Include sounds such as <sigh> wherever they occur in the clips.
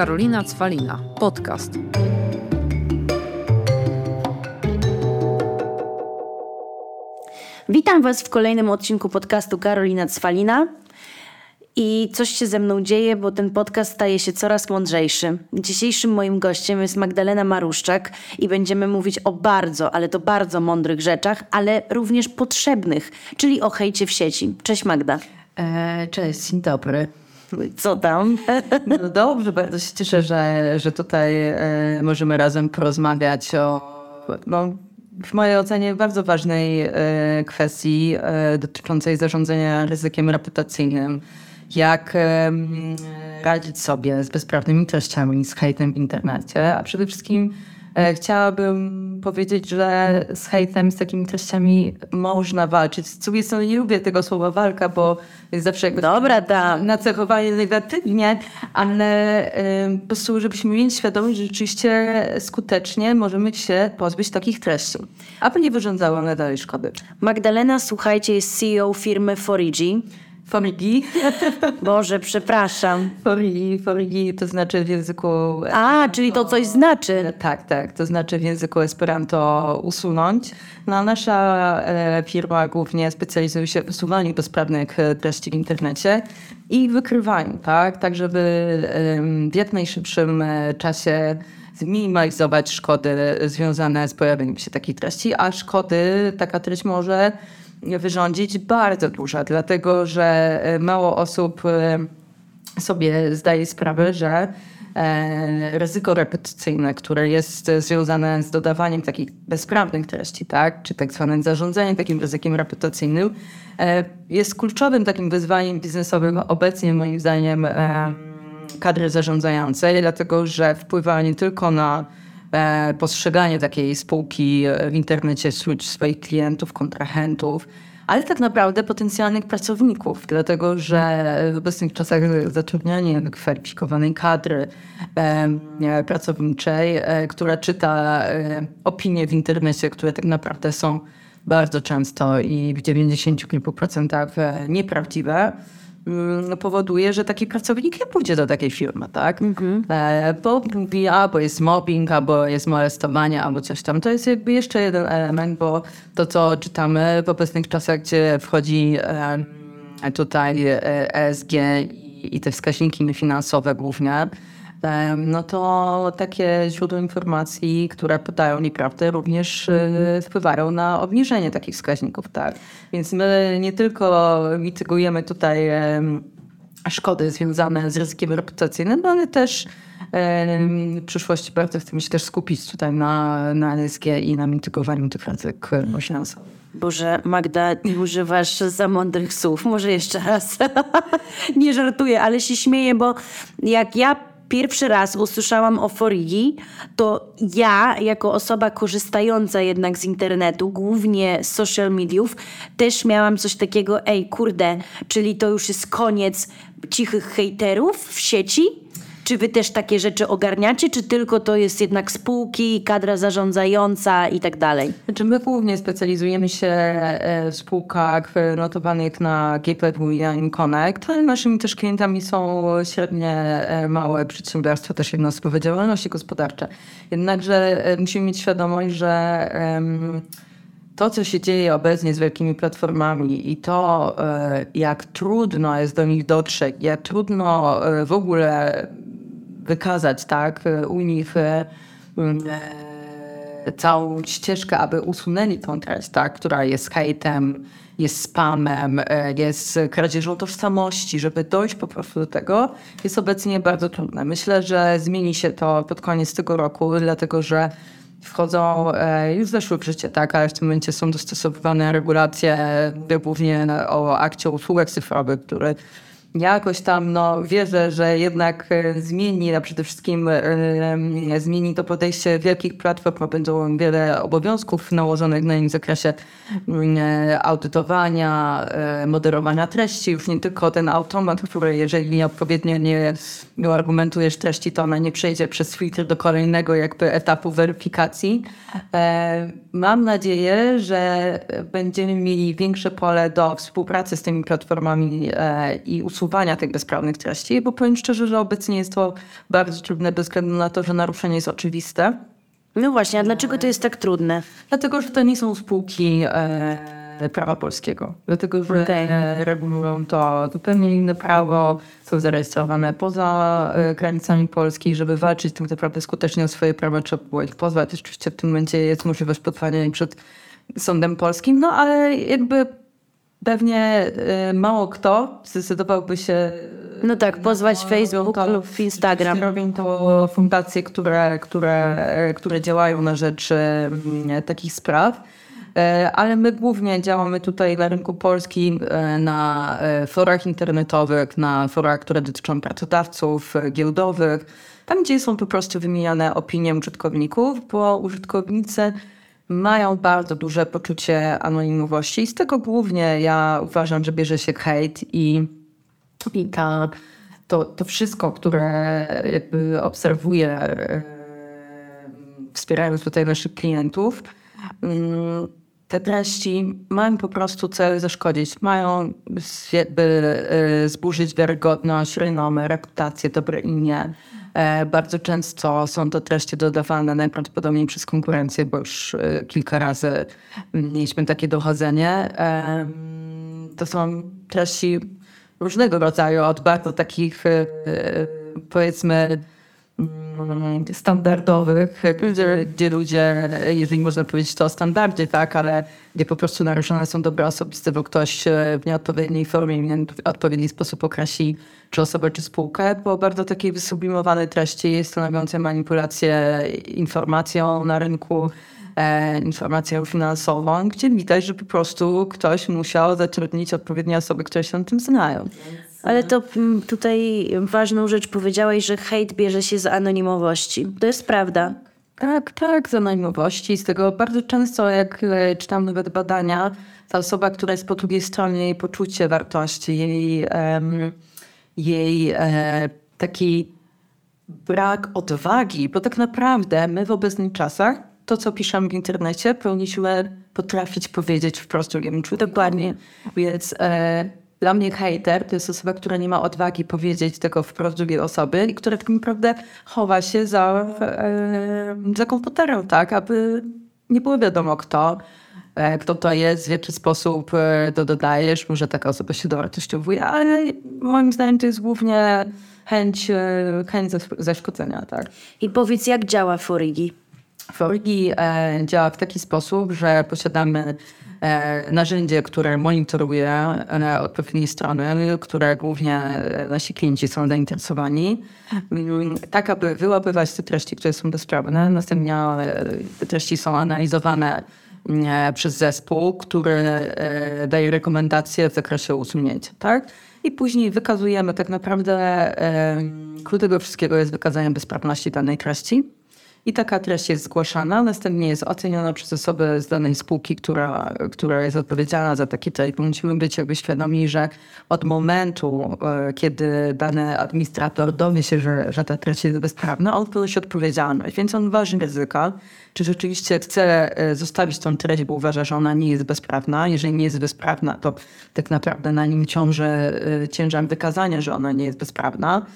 Karolina Cwalina. Podcast. Witam Was w kolejnym odcinku podcastu Karolina Cwalina. I coś się ze mną dzieje, bo ten podcast staje się coraz mądrzejszy. Dzisiejszym moim gościem jest Magdalena Maruszczak i będziemy mówić o bardzo, ale to bardzo mądrych rzeczach, ale również potrzebnych, czyli o hejcie w sieci. Cześć Magda. E, cześć, dzień dobry. Co tam? No dobrze, bardzo się cieszę, że, że tutaj e, możemy razem porozmawiać o, no, w mojej ocenie, bardzo ważnej e, kwestii e, dotyczącej zarządzania ryzykiem reputacyjnym. Jak radzić sobie z bezprawnymi treściami, z hejtem w internecie, a przede wszystkim chciałabym powiedzieć, że z hejtem, z takimi treściami można walczyć. Z drugiej strony nie lubię tego słowa walka, bo jest zawsze jakby Dobra, da. nacechowanie negatywnie, ale y, po prostu, żebyśmy mieli świadomość, że rzeczywiście skutecznie możemy się pozbyć takich treści, aby nie wyrządzało one dalej szkody. Magdalena, słuchajcie, jest CEO firmy Forigi. Forigi. <laughs> Boże, przepraszam. Forigi, forigi to znaczy w języku... A, czyli to coś znaczy. Tak, tak. To znaczy w języku Esperanto usunąć. No, nasza e, firma głównie specjalizuje się w usuwaniu bezprawnych e, treści w internecie i wykrywaniu, tak? Tak, żeby w jak najszybszym e, czasie zminimalizować szkody związane z pojawieniem się takich treści, a szkody taka treść może wyrządzić bardzo duże, dlatego że e, mało osób e, sobie zdaje sprawę, że e, ryzyko reputacyjne, które jest związane z dodawaniem takich bezprawnych treści, tak, czy tak zwanym zarządzaniem takim ryzykiem reputacyjnym, jest kluczowym takim wyzwaniem biznesowym obecnie moim zdaniem kadry zarządzającej, dlatego że wpływa nie tylko na postrzeganie takiej spółki w internecie wśród swoich klientów, kontrahentów, ale tak naprawdę potencjalnych pracowników, dlatego że w obecnych czasach zatrudnianie wykwalifikowanej kadry e, pracowniczej, e, która czyta opinie w internecie, które tak naprawdę są bardzo często i w 90 kilku procentach nieprawdziwe, powoduje, że taki pracownik nie pójdzie do takiej firmy, tak? Mhm. E, bo albo jest mobbing, albo jest molestowanie, albo coś tam. To jest jakby jeszcze jeden element, bo to, co czytamy w obecnych czasach, gdzie wchodzi tutaj ESG i te wskaźniki finansowe głównie, no to takie źródła informacji, które podają nieprawdę, również e, wpływają na obniżenie takich wskaźników. Tak? Więc my nie tylko mitygujemy tutaj szkody związane z ryzykiem reputacyjnym, no ale też w przyszłości bardzo chcemy się też skupić tutaj na, na ESG i na mitygowaniu tych ryzyk finansowych. Boże, Magda, nie używasz za mądrych słów. Może jeszcze raz. <laughs> nie żartuję, ale się śmieję, bo jak ja pierwszy raz usłyszałam o Forigi, to ja, jako osoba korzystająca jednak z internetu, głównie z social mediów, też miałam coś takiego, ej, kurde, czyli to już jest koniec cichych hejterów w sieci? Czy wy też takie rzeczy ogarniacie, czy tylko to jest jednak spółki, kadra zarządzająca i tak dalej? Znaczy my głównie specjalizujemy się e, w spółkach notowanych na GPW i Connect, ale naszymi też klientami są średnie, e, małe przedsiębiorstwa, też jednostkowe działalności gospodarcze. Jednakże e, musimy mieć świadomość, że to, co się dzieje obecnie z wielkimi platformami i to, jak trudno jest do nich dotrzeć, jak trudno w ogóle wykazać, tak, u nich e, e, całą ścieżkę, aby usunęli tą treść, tak, która jest hejtem, jest spamem, e, jest kradzieżą tożsamości, żeby dojść po prostu do tego, jest obecnie bardzo trudne. Myślę, że zmieni się to pod koniec tego roku, dlatego że wchodzą, już zeszły w życie, tak, ale w tym momencie są dostosowywane regulacje, głównie o akcie usług cyfrowych, które jakoś tam no, wierzę, że jednak e, zmieni, a przede wszystkim e, zmieni to podejście wielkich platform, będą wiele obowiązków nałożonych na nich w zakresie mm, e, audytowania, moderowania treści, już nie tylko ten automat, który jeżeli odpowiednio nie argumentujesz treści, to ona nie przejdzie przez filtr do kolejnego jakby etapu weryfikacji. Mam nadzieję, że będziemy mieli większe pole do współpracy z tymi platformami i usługami usuwania tych bezprawnych treści, bo powiem szczerze, że obecnie jest to bardzo trudne bez względu na to, że naruszenie jest oczywiste. No właśnie, a dlaczego to jest tak trudne? Dlatego, że to nie są spółki e, prawa polskiego. Dlatego, że Okej. e, regulują to zupełnie inne prawo, są zarejestrowane poza e, granicami Polski. Żeby walczyć tak naprawdę skutecznie o swoje prawa, trzeba było ich pozwać. Oczywiście w tym momencie jest możliwość pozwania ich przed sądem polskim, no ale jakby pewnie e, mało kto zdecydowałby się No tak, pozwać Facebook lub Instagram. Robią to fundacje, które, które, które działają na rzecz mm, takich spraw. Ale my głównie działamy tutaj na rynku polskim, na forach internetowych, na forach, które dotyczą pracodawców giełdowych, tam gdzie są po prostu wymieniane opinie użytkowników, bo użytkownicy mają bardzo duże poczucie anonimowości i z tego głównie ja uważam, że bierze się hejt i i ta, to, to wszystko, które jakby obserwuję, e, wspierając tutaj naszych klientów, mm, te treści mają po prostu cel zaszkodzić, mają jakby e, zburzyć wiarygodność, renomę, reputację, dobre imię. E, Bardzo często są to treści dodawane najprawdopodobniej przez konkurencję, bo już e, kilka razy mieliśmy takie dochodzenie. To są treści różnego rodzaju, od bardzo takich e, powiedzmy mm, standardowych, gdzie, gdzie ludzie, jeżeli można powiedzieć to o standardzie, tak, ale gdzie po prostu naruszone są dobra osobiste, bo ktoś e, w nieodpowiedniej formie, w nieodpowiedni sposób określi czy osobę, czy spółkę, po bardzo takiej wysublimowanej treści stanowiącej manipulację informacją na rynku, e, informacją finansową, gdzie widać, że po prostu ktoś musiał zatrudnić odpowiednie osoby, które się na tym znają. Ale to mm, tutaj ważną rzecz powiedziałeś, że hejt bierze się z anonimowości. To jest prawda. Tak, tak, z anonimowości. Z tego bardzo często, jak e, czytam nawet badania, ta osoba, która jest po drugiej stronie, jej poczucie wartości, jej, em, jej e, taki brak odwagi, bo tak naprawdę my w obecnych czasach to, co piszemy w internecie, powinniśmy potrafić powiedzieć wprost drugiemu człowiekowi. Dokładnie. Więc e, dla mnie hater to jest osoba, która nie ma odwagi powiedzieć tego wprost drugiej osoby i która tak naprawdę chowa się za, e, za komputerem, tak, aby nie było wiadomo kto, e, kto to jest, w jaki sposób e, to dodajesz, może taka osoba się dowartościowuje, ale moim zdaniem to jest głównie chęć, e, chęć zas- zaszkodzenia, tak. I powiedz, jak działa Forigi? Forgi e, działa w taki sposób, że posiadamy e, narzędzie, które monitoruje e, odpowiednie strony, które głównie nasi klienci są zainteresowani, mm, tak aby wyłapywać te treści, które są bezprawne. Następnie te treści są analizowane przez zespół, który daje rekomendacje w zakresie usunięcia, tak? I później wykazujemy tak naprawdę, klucz tego wszystkiego jest wykazanie bezprawności danej treści. I taka treść jest zgłaszana, następnie jest oceniona przez osobę z danej spółki, która, która jest odpowiedzialna za takie treść. Musimy być jakby świadomi, że od momentu, e, kiedy dany administrator dowie się, że, że ta treść jest bezprawna, on ponosi odpowiedzialność, więc on waży ryzyka, czy rzeczywiście chce e, zostawić tą treść, bo uważa, że ona nie jest bezprawna. Jeżeli nie jest bezprawna, to tak naprawdę na nim ciąży e, ciężar wykazania, że ona nie jest bezprawna.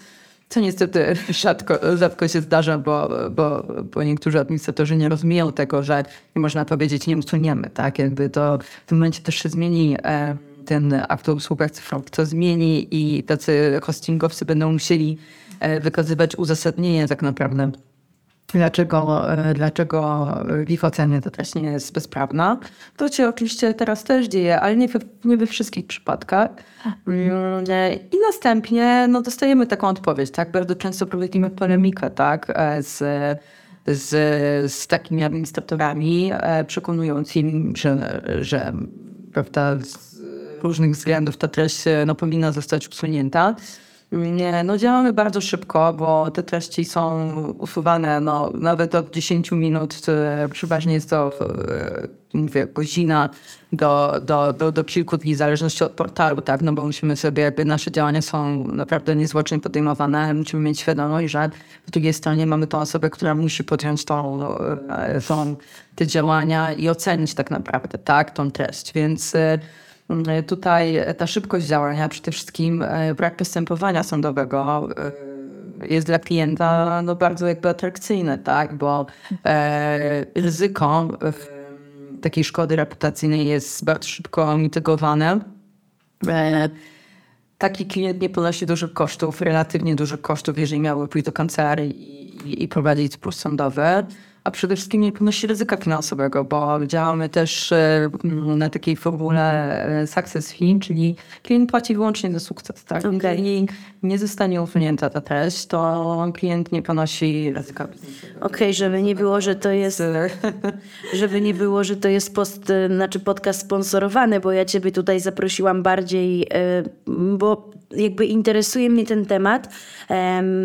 Co niestety rzadko, rzadko się zdarza, bo, bo, bo niektórzy administratorzy nie rozumieją tego, że nie można powiedzieć nie usuniemy, tak? Jakby to w tym momencie też się zmieni e, ten akt o usługach cyfrowych, to zmieni i tacy hostingowcy będą musieli e, wykazywać uzasadnienie tak naprawdę dlaczego, e, dlaczego w ich ocenie to też nie jest bezprawna. To się oczywiście teraz też dzieje, ale nie we, nie we wszystkich przypadkach. Mm, e, I następnie no, dostajemy taką odpowiedź, tak? Bardzo często prowadzimy polemikę, tak? e, Z, z, z takimi administratorami, przekonując im, że, że prawda, z różnych względów ta treść no, powinna zostać usunięta. No działamy bardzo szybko, bo te treści są usuwane no, nawet od 10 minut. e, Przeważnie jest to e, mówię, godzina do, do, do, do kilku dni, w zależności od portalu, tak? No bo musimy sobie, jakby nasze działania są naprawdę niezwłocznie podejmowane. Musimy mieć świadomość, że w drugiej stronie mamy tą osobę, która musi podjąć tą, e, tą, te działania i ocenić tak naprawdę, tak, tą treść. Więc e, tutaj ta szybkość działania, przede wszystkim e, brak postępowania sądowego e, jest dla klienta no, bardzo jakby atrakcyjny, tak? bo e, ryzyko e, takiej szkody reputacyjnej jest bardzo szybko mitygowane. E, taki klient nie ponosi dużych kosztów, relatywnie dużych kosztów, jeżeli miałby pójść do kancelarii i, i prowadzić spór sądowy a przede wszystkim nie ponosi ryzyka finansowego, bo działamy też e, na takiej formule e, success fee, czyli klient płaci wyłącznie za sukces. Tak? Okay. Jeżeli nie zostanie usunięta ta treść, to klient nie ponosi ryzyka. Okej, okay, żeby nie było, że to jest <laughs> żeby nie było, że to jest post, e, znaczy podcast sponsorowany, bo ja ciebie tutaj zaprosiłam bardziej, bo jakby interesuje mnie ten temat,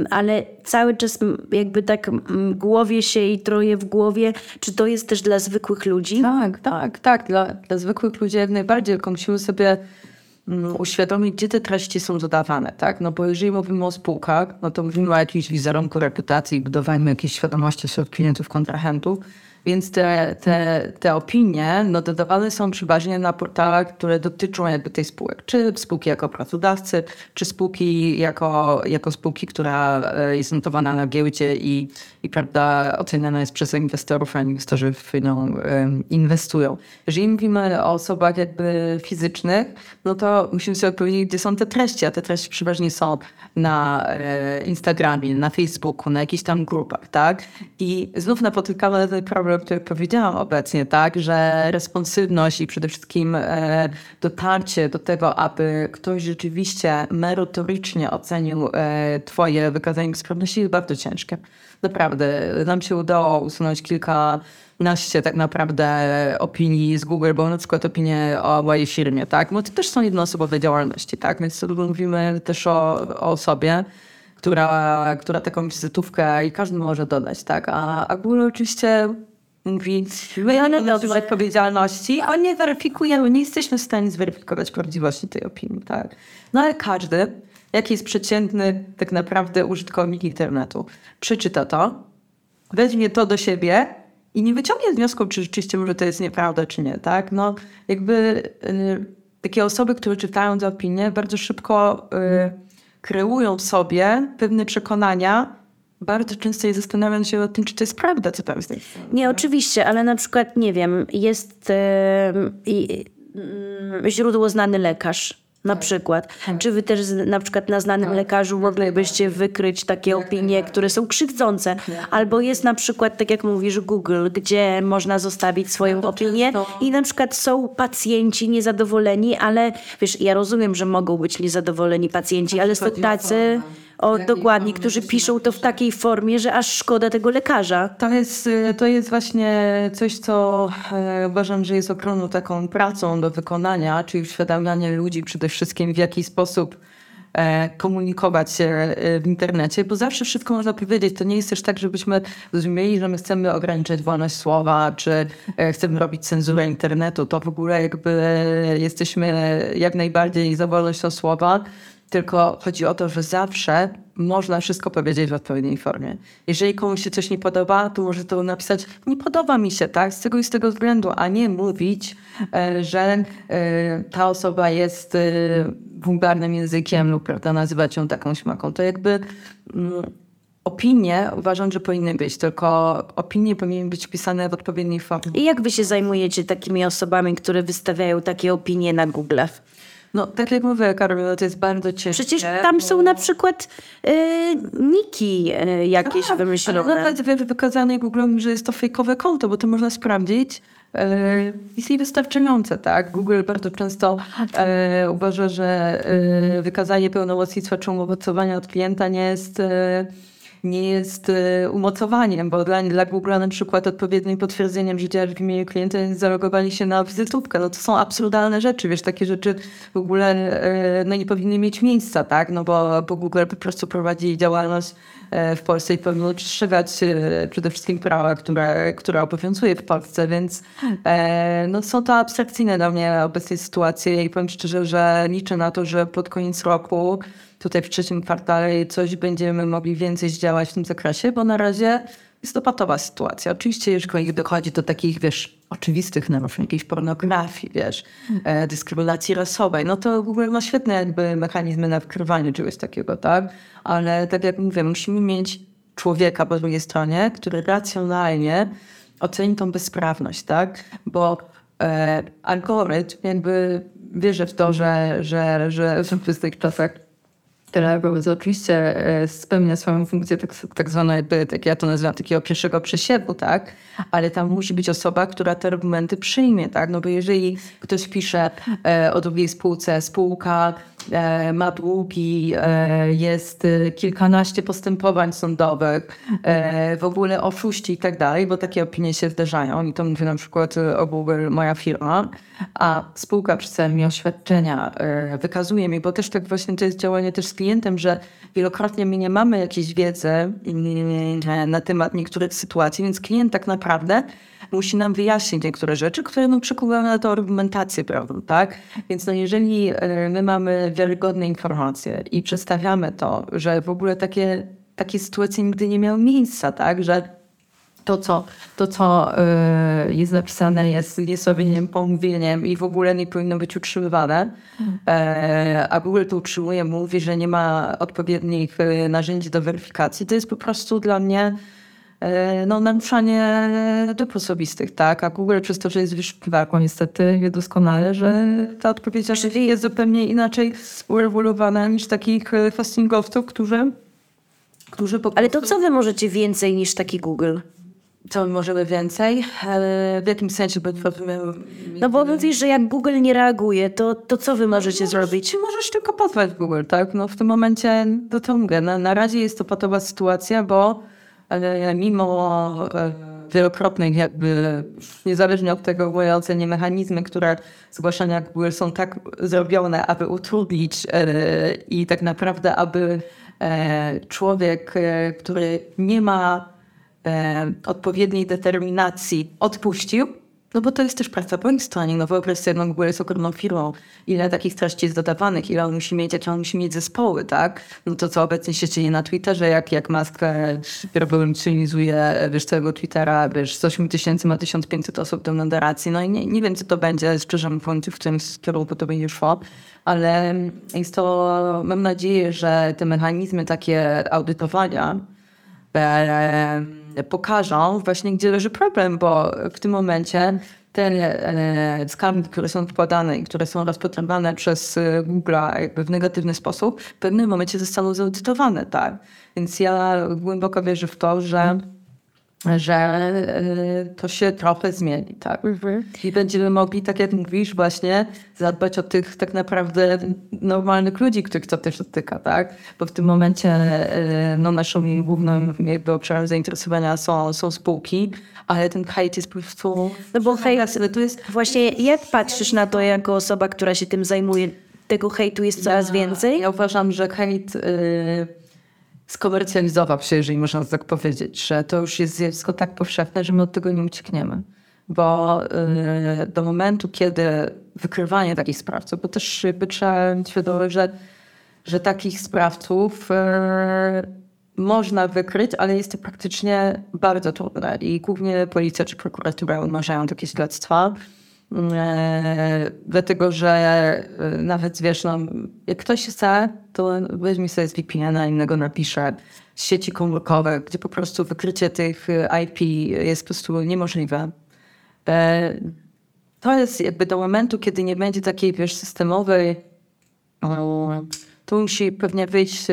ale cały czas jakby tak głowie się i troje w głowie, czy to jest też dla zwykłych ludzi? Tak, tak, tak. Dla, dla zwykłych ludzi jak najbardziej, tylko musimy sobie mm, uświadomić, gdzie te treści są dodawane, tak? No bo jeżeli mówimy o spółkach, no to mówimy o jakimś wizerunku reputacji, budowaniu jakiejś świadomości wśród klientów, kontrahentów, więc te, te, te opinie no, dodawane są przeważnie na portalach, które dotyczą jakby tej spółek. Czy spółki jako pracodawcy, czy spółki jako, jako spółki, która e, jest notowana na giełdzie i, i prawda, oceniana jest przez inwestorów, a inwestorzy w nią inwestują. Jeżeli mówimy o osobach jakby fizycznych, no to musimy sobie powiedzieć, gdzie są te treści, a te treści przeważnie są na e, Instagramie, na Facebooku, na jakichś tam grupach, tak? I znów napotykamy ten problem o których powiedziałam obecnie, tak, że responsywność i przede wszystkim e, dotarcie do tego, aby ktoś rzeczywiście merytorycznie ocenił e, twoje wykazanie sprawności jest bardzo ciężkie. Naprawdę. Nam się udało usunąć kilka naście tak naprawdę opinii z Google, bo na przykład opinie o mojej firmie, tak? Bo to też są jednoosobowe działalności, tak? Więc mówimy też o, o osobie, która, która taką wizytówkę i każdy może dodać, tak? A, a Google oczywiście my nie od odpowiedzialności, a nie weryfikujemy, nie jesteśmy w stanie zweryfikować prawdziwości tej opinii, tak? No ale każdy, jaki jest przeciętny tak naprawdę użytkownik internetu, przeczyta to, weźmie to do siebie i nie wyciągnie wniosku, czy rzeczywiście może to jest nieprawda, czy nie, tak? No jakby y, takie osoby, które czytają tę opinię, bardzo szybko y, kreują sobie pewne przekonania, bardzo często je zastanawiam się o tym, czy to jest prawda, co tam jest. Nie, oczywiście, ale na przykład, nie wiem, jest yy, źródło znany lekarz na tak. przykład. Tak. Czy wy też na przykład na znanym tak. lekarzu moglibyście wykryć takie opinie, które są krzywdzące? Albo jest na przykład, tak jak mówisz, Google, gdzie można zostawić swoją opinię i na przykład są pacjenci niezadowoleni, ale wiesz, ja rozumiem, że mogą być niezadowoleni pacjenci, ale są tacy o, dokładnie, którzy piszą to w takiej formie, że aż szkoda tego lekarza. To jest, to jest właśnie coś, co e, uważam, że jest ogromną taką pracą do wykonania, czyli uświadamianie ludzi przede wszystkim w jaki sposób e, komunikować się e, w internecie, bo zawsze wszystko można powiedzieć. To nie jest też tak, żebyśmy rozumieli, że my chcemy ograniczać wolność słowa, czy chcemy robić cenzurę internetu. To w ogóle jakby jesteśmy jak najbardziej za wolnością słowa, tylko chodzi o to, że zawsze można wszystko powiedzieć w odpowiedniej formie. Jeżeli komuś się coś nie podoba, to może to napisać, nie podoba mi się, tak, z tego i z tego względu, a nie mówić, e, że e, ta osoba jest e, wulgarnym językiem lub prawda, nazywać ją taką śmaką. To jakby mm, opinie uważam, że powinny być, tylko opinie powinny być pisane w odpowiedniej formie. I jak wy się zajmujecie takimi osobami, które wystawiają takie opinie na Google? No, tak jak mówię, Karol, to jest bardzo ciężkie. Przecież tam są na przykład y, niki y, jakieś tak, wymyślone. Ale nawet wykazane Google, że jest to fejkowe konto, bo to można sprawdzić. E, jest niewystarczające, tak? Google bardzo często e, uważa, że e, wykazanie pełnomocnictwa czy umocowania od klienta nie jest e, nie jest e, umocowaniem, bo dla, dla Google na przykład odpowiednim potwierdzeniem, że działasz w imieniu klienta zalogowali się na wizytówkę. No to są absurdalne rzeczy, wiesz, takie rzeczy w ogóle e, no, nie powinny mieć miejsca, tak? No bo, bo Google po prostu prowadzi działalność w Polsce i powinno przestrzegać przede wszystkim prawa, które, które obowiązuje w Polsce, więc no, są to abstrakcyjne dla mnie obecnie sytuacje i powiem szczerze, że liczę na to, że pod koniec roku tutaj w trzecim kwartale coś będziemy mogli więcej zdziałać w tym zakresie, bo na razie jest to patowa sytuacja. Oczywiście, jeżeli dochodzi do takich, wiesz, oczywistych naruszeń, jakiejś pornografii, wiesz, e, dyskryminacji rasowej, no to w ogóle ma świetne jakby mechanizmy na wykrywanie czegoś takiego, tak? Ale tak jak mówię, musimy mieć człowieka po drugiej stronie, który racjonalnie oceni tą bezprawność, tak? Bo e, algorytm jakby wierzy w to, że, że, że w tych czasach Telegram oczywiście e, spełnia swoją funkcję tak, tak zwaną, jakby, tak ja to nazywam, takiego pierwszego przesiewu, tak? Ale tam musi być osoba, która te argumenty przyjmie, tak? No bo jeżeli ktoś pisze e, o drugiej spółce, spółka ma długi, e, jest e, kilkanaście postępowań sądowych, e, w ogóle oszuści i tak dalej, bo takie opinie się zdarzają i to mówię na przykład o Google, moja firma, a spółka przedstawia mi oświadczenia, wykazuje mi, bo też tak właśnie to jest działanie też z klientem, że wielokrotnie my nie mamy jakiejś wiedzy na temat niektórych sytuacji, więc klient tak naprawdę musi nam wyjaśnić niektóre rzeczy, które no, przekuwają na to argumentację prawdą, tak? Więc no, jeżeli e, my mamy wiarygodne informacje i przedstawiamy to, że w ogóle takie, takie sytuacje nigdy nie miały miejsca, tak? Że to, co, to, co y, jest napisane, jest niesławieniem, pomówieniem i w ogóle nie powinno być utrzymywane. E, a Google to utrzymuje, mówi, że nie ma odpowiednich y, narzędzi do weryfikacji. To jest po prostu dla mnie E, no, naruszanie dóbr osobistych, tak? A Google przez to, że jest wyszukiwarką niestety wie doskonale, że ta odpowiedzialność jest zupełnie inaczej uregulowana niż takich hostingowców, którzy, którzy po Ale to co wy możecie więcej niż taki Google? Co my możemy więcej? W jakim sensie? Bo no bo mówisz, że jak Google nie reaguje, to, to co wy możecie możesz, zrobić? Możesz tylko pozwać Google, tak? No w tym momencie, to to mówię, na, na razie jest to patowa sytuacja, bo ale mimo e, wielokrotnych jakby, niezależnie od tego w mojej ocenie, mechanizmy, które zgłaszania Google są tak zrobione, aby utrudnić e, i tak naprawdę, aby e, człowiek, który nie ma odpowiedniej determinacji, odpuścił, no bo to jest też praca po ich stronie. No wyobraź sobie, no Google jest ogromną firmą. Ile takich treści jest dodawanych, ile on musi mieć, jakie on musi mieć zespoły, tak? No to co obecnie się dzieje na Twitterze, jak, jak Musk rewolucjonizuje, wiesz, całego Twittera, wiesz, z 8 tysięcy ma 1500 osób do moderacji. No i nie, nie wiem, co to będzie, szczerze mówiąc, w którym kierunku to będzie szło, ale jest to, mam nadzieję, że te mechanizmy takie audytowania, pokażą właśnie, gdzie leży problem, bo w tym momencie te e, skarby, które są wkładane i które są rozpatrywane przez e, Google jakby w negatywny sposób, w pewnym momencie zostaną zaudytowane, tak? Więc ja głęboko wierzę w to, że że e, to się trochę zmieni, tak? Mhm. I będziemy mogli, tak jak mówisz, właśnie zadbać o tych tak naprawdę normalnych ludzi, których to też dotyka, tak? Bo w tym momencie e, no, naszą główną jakby obszarem zainteresowania są, są spółki, ale ten hejt jest po prostu... No bo hejt, to jest... Właśnie jak patrzysz na to jako osoba, która się tym zajmuje? Tego hejtu jest coraz ja, więcej? Ja uważam, że hejt... Yy skomercjalizował się, jeżeli można tak powiedzieć, że to już jest zjawisko tak powszechne, że my od tego nie uciekniemy. Bo yy, do momentu, kiedy wykrywanie takich sprawców, bo też jakby trzeba mieć świadomość, że, że takich sprawców yy, można wykryć, ale jest to praktycznie bardzo trudne i głównie policja czy prokuratura umarzają takie śledztwa. E, dlatego, że e, nawet wiesz, no, jak ktoś chce, to weźmie sobie z VPN-a innego napisze z sieci komórkowe, gdzie po prostu wykrycie tych IP jest po prostu niemożliwe. E, to jest jakby do momentu, kiedy nie będzie takiej, wiesz, systemowej, to musi pewnie wyjść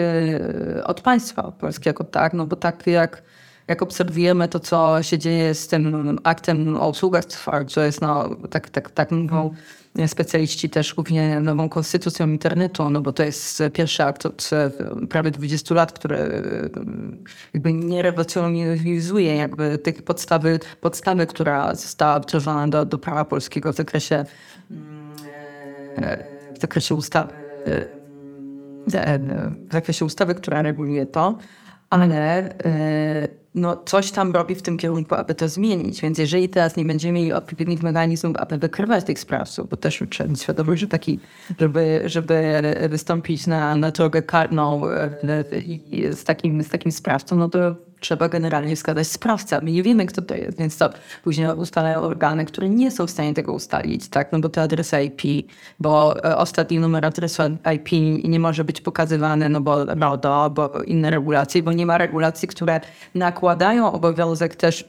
od państwa polskiego, tak? No bo tak jak jak obserwujemy to, co się dzieje z tym aktem o usługach co jest no, tak, tak, tak mówią specjaliści też głównie nową konstytucją internetu, no bo to jest pierwszy akt od e, prawie 20 lat, który e, jakby nie rewolucjonizuje jakby tych podstawy, podstawy która została wdrożona do, do prawa polskiego w zakresie e, w zakresie ustawy w zakresie ustawy, która reguluje to, ale no, coś tam robi w tym kierunku, aby to zmienić. Więc jeżeli teraz nie będziemy mieli odpowiednich mechanizmów, aby wykrywać tych sprawców, bo też trzeba mieć świadomość, że taki, żeby, żeby wystąpić na, na drogę karną e, z takim, z takim sprawcą, no to trzeba generalnie wskazać sprawcę. My nie wiemy, kto to jest, więc to później ustalają organy, które nie są w stanie tego ustalić, tak? No bo te adresy IP, bo e, ostatni numer adresu IP nie może być pokazywany, no bo RODO, bo inne regulacje, bo nie ma regulacji, które nakładają obowiązek też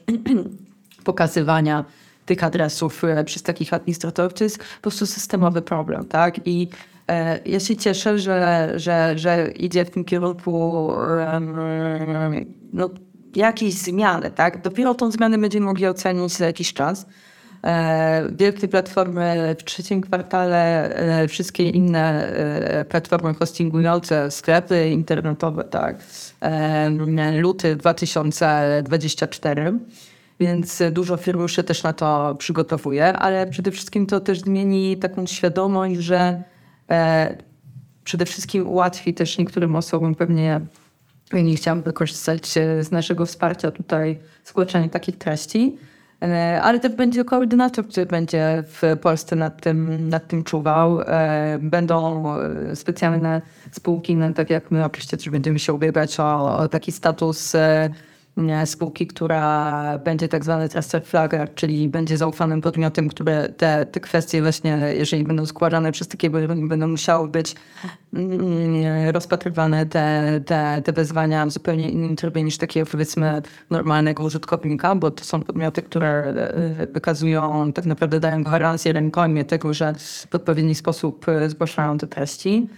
<clears throat> pokazywania tych adresów e, przez takich administratorów, to jest po prostu systemowy problem, tak? I e, ja się cieszę, że, że, że idzie w tym kierunku no, jakieś zmiany, tak? Dopiero tą zmianę będziemy mogli ocenić za jakiś czas. E, wielkie platformy w trzecim kwartale, e, wszystkie inne e, platformy hostingujące, sklepy internetowe, tak, luty 2024. Więc dużo firm już się też na to przygotowuje, ale przede wszystkim to też zmieni taką świadomość, że e, przede wszystkim ułatwi też niektórym osobom pewnie nie chciałam wykorzystać e, z naszego wsparcia tutaj zgłaszania takich treści, e, ale też będzie koordynator, który będzie w Polsce nad tym, nad tym czuwał. E, będą specjalne spółki, no, tak jak my oczywiście też będziemy się ubiegać o, o taki status spółki, która będzie tak zwany flagger, czyli będzie zaufanym podmiotem, które te, te kwestie właśnie, jeżeli będą składane przez takiego, będą musiały być mm, rozpatrywane te, te, te wezwania w zupełnie innym trybie niż takiego powiedzmy normalnego użytkownika, bo to są podmioty, które e, wykazują, tak naprawdę dają gwarancję rękojmie tego, że w odpowiedni sposób e, zgłaszają te treści.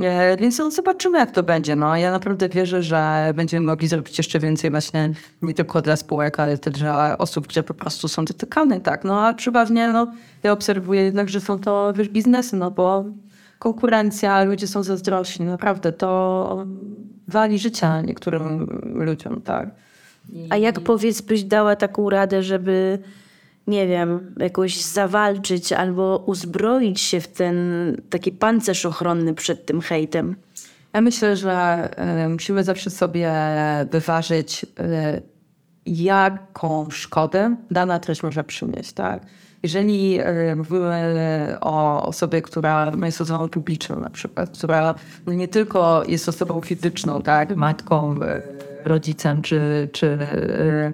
E, Więc no, zobaczymy, jak to będzie. No, ja naprawdę wierzę, że będziemy mogli zrobić jeszcze więcej właśnie nie tylko dla spółek, ale też dla osób, które po prostu są dotykane, tak. No a przeważnie no, ja obserwuję jednak, że są to wiesz, biznesy, no bo konkurencja, ludzie są zazdrośni, naprawdę to wali życia niektórym ludziom, tak. A jak powiedz, byś dała taką radę, żeby, nie wiem, jakoś zawalczyć albo uzbroić się w ten taki pancerz ochronny przed tym hejtem? Ja myślę, że musimy zawsze sobie wyważyć, e, jaką szkodę dana treść może przynieść, tak? Jeżeli mówimy o osobie, która jest osobą publiczną na przykład, która nie tylko jest osobą fizyczną, tak, matką, e, rodzicem, czy, czy, e,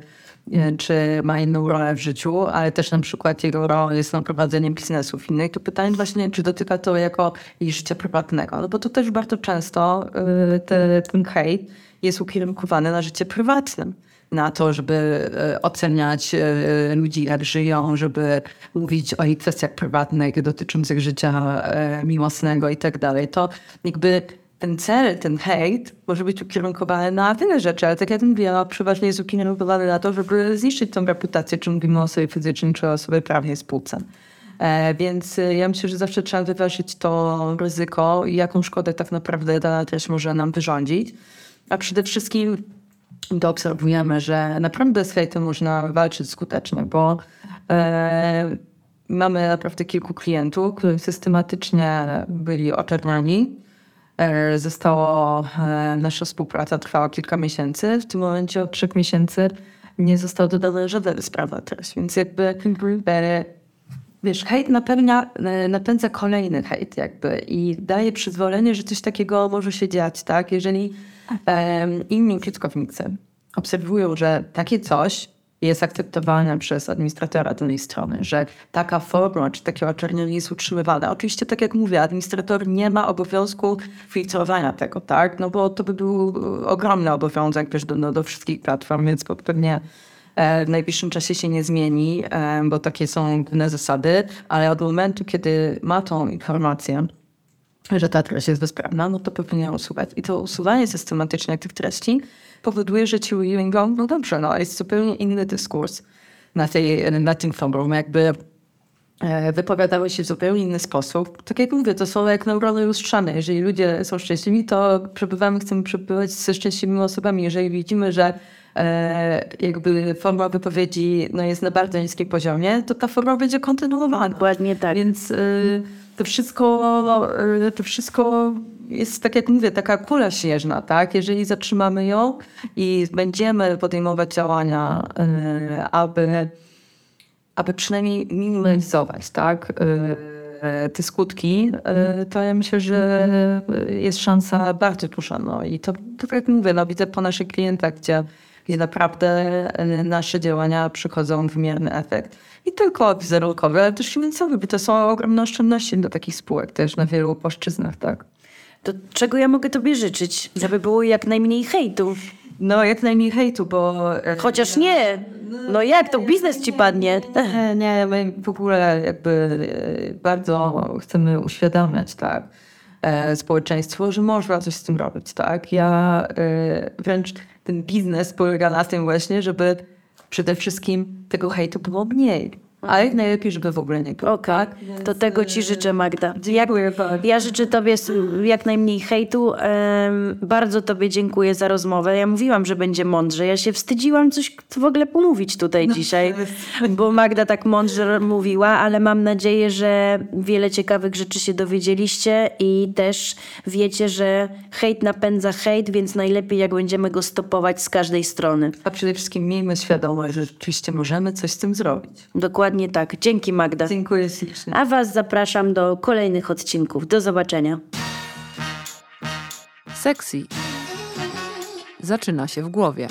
czy ma inną rolę w życiu, ale też na przykład jego rolą jest na prowadzenie biznesów innych, to pytanie właśnie, czy dotyka to jako jej życia prywatnego. No bo to też bardzo często e, te, ten hejt jest ukierunkowany na życie prywatne. Na to, żeby e, oceniać e, ludzi, jak żyją, żeby mówić o ich kwestiach prywatnych dotyczących życia e, miłosnego i tak dalej. To jakby ten cel, ten hejt może być ukierunkowany na wiele rzeczy, ale tak jak mówiłam, przeważnie jest ukierunkowany na to, żeby zniszczyć tą reputację, czy mówimy o osobie fizycznej, czy o osobie prawnej spółce. E, więc e, ja myślę, że zawsze trzeba wyważyć to ryzyko i jaką szkodę tak naprawdę dana treść może nam wyrządzić. A przede wszystkim to obserwujemy, że naprawdę z hejtem można walczyć skutecznie, bo e, mamy naprawdę kilku klientów, którzy systematycznie byli oczerniani. E, Zostało, e, nasza współpraca trwała kilka miesięcy. W tym momencie od trzech miesięcy nie został dodany żaden spraw na treść, więc jakby e, wiesz, hejt napędza, napędza kolejny hejt jakby i daje przyzwolenie, że coś takiego może się dziać, tak? Jeżeli em, inni użytkownicy obserwują, że takie coś jest akceptowane przez administratora danej strony, że taka forma czy takie oczernienie jest utrzymywane. Oczywiście, tak jak mówię, administrator nie ma obowiązku filtrowania tego, tak? No bo to by był ogromny obowiązek wiesz, do, no, do wszystkich platform, więc pewnie e, w najbliższym czasie się nie zmieni, e, bo takie są pewne zasady, ale od momentu, kiedy ma tą informację, że ta treść jest bezprawna, no to powinien ją usuwać. I to usuwanie systematycznie tych treści powoduje, że ci mówią, no dobrze, no jest zupełnie inny dyskurs na, tej, na tym forum, jakby e, wypowiadały się w zupełnie inny sposób. Tak jak mówię, to są jak neurony lustrzane. Jeżeli ludzie są szczęśliwi, to przebywamy, chcemy przebywać ze szczęśliwymi osobami. Jeżeli widzimy, że e, jakby forma wypowiedzi no, jest na bardzo niskim poziomie, to ta forma będzie kontynuowana. Dokładnie tak. Więc y, to wszystko, y, to wszystko jest, tak jak mówię, taka kula śnieżna, tak? Jeżeli zatrzymamy ją i będziemy podejmować działania, y, aby, aby przynajmniej minimalizować, tak? y, te skutki, to ja myślę, że jest szansa bardzo duża. No. I to, to tak jak mówię, no, widzę po naszych klientach, gdzie i naprawdę e, nasze działania przychodzą wymierny efekt. I tylko wizerunkowy, ale też finansowy, bo to są ogromne oszczędności dla takich spółek też na wielu płaszczyznach, tak. To czego ja mogę tobie życzyć? Żeby było jak najmniej hejtu. No, jak najmniej hejtu, bo... e, Chociaż nie. No jak, to biznes ci padnie. Nie, my w ogóle jakby e, bardzo chcemy uświadamiać, tak, e, społeczeństwo, że można coś z tym robić, tak. Ja wręcz ten biznes polega na tym właśnie, żeby przede wszystkim tego hejtu było mniej. A jak najlepiej, żeby w ogóle nie było. Okej, to tego ci życzę, Magda. Dziękuję bardzo. Ja życzę Tobie jak najmniej hejtu. Bardzo Tobie dziękuję za rozmowę. Ja mówiłam, że będzie mądrze. Ja się wstydziłam coś w ogóle pomówić tutaj dzisiaj, bo Magda tak mądrze mówiła, ale mam nadzieję, że wiele ciekawych rzeczy się dowiedzieliście i też wiecie, że hejt napędza hejt, więc najlepiej jak będziemy go stopować z każdej strony. A przede wszystkim miejmy świadomość, że rzeczywiście możemy coś z tym zrobić. Dokładnie tak. Dzięki Magda. Dziękuję ślicznie. A Was zapraszam do kolejnych odcinków. Do zobaczenia. Sexy. Zaczyna się w głowie.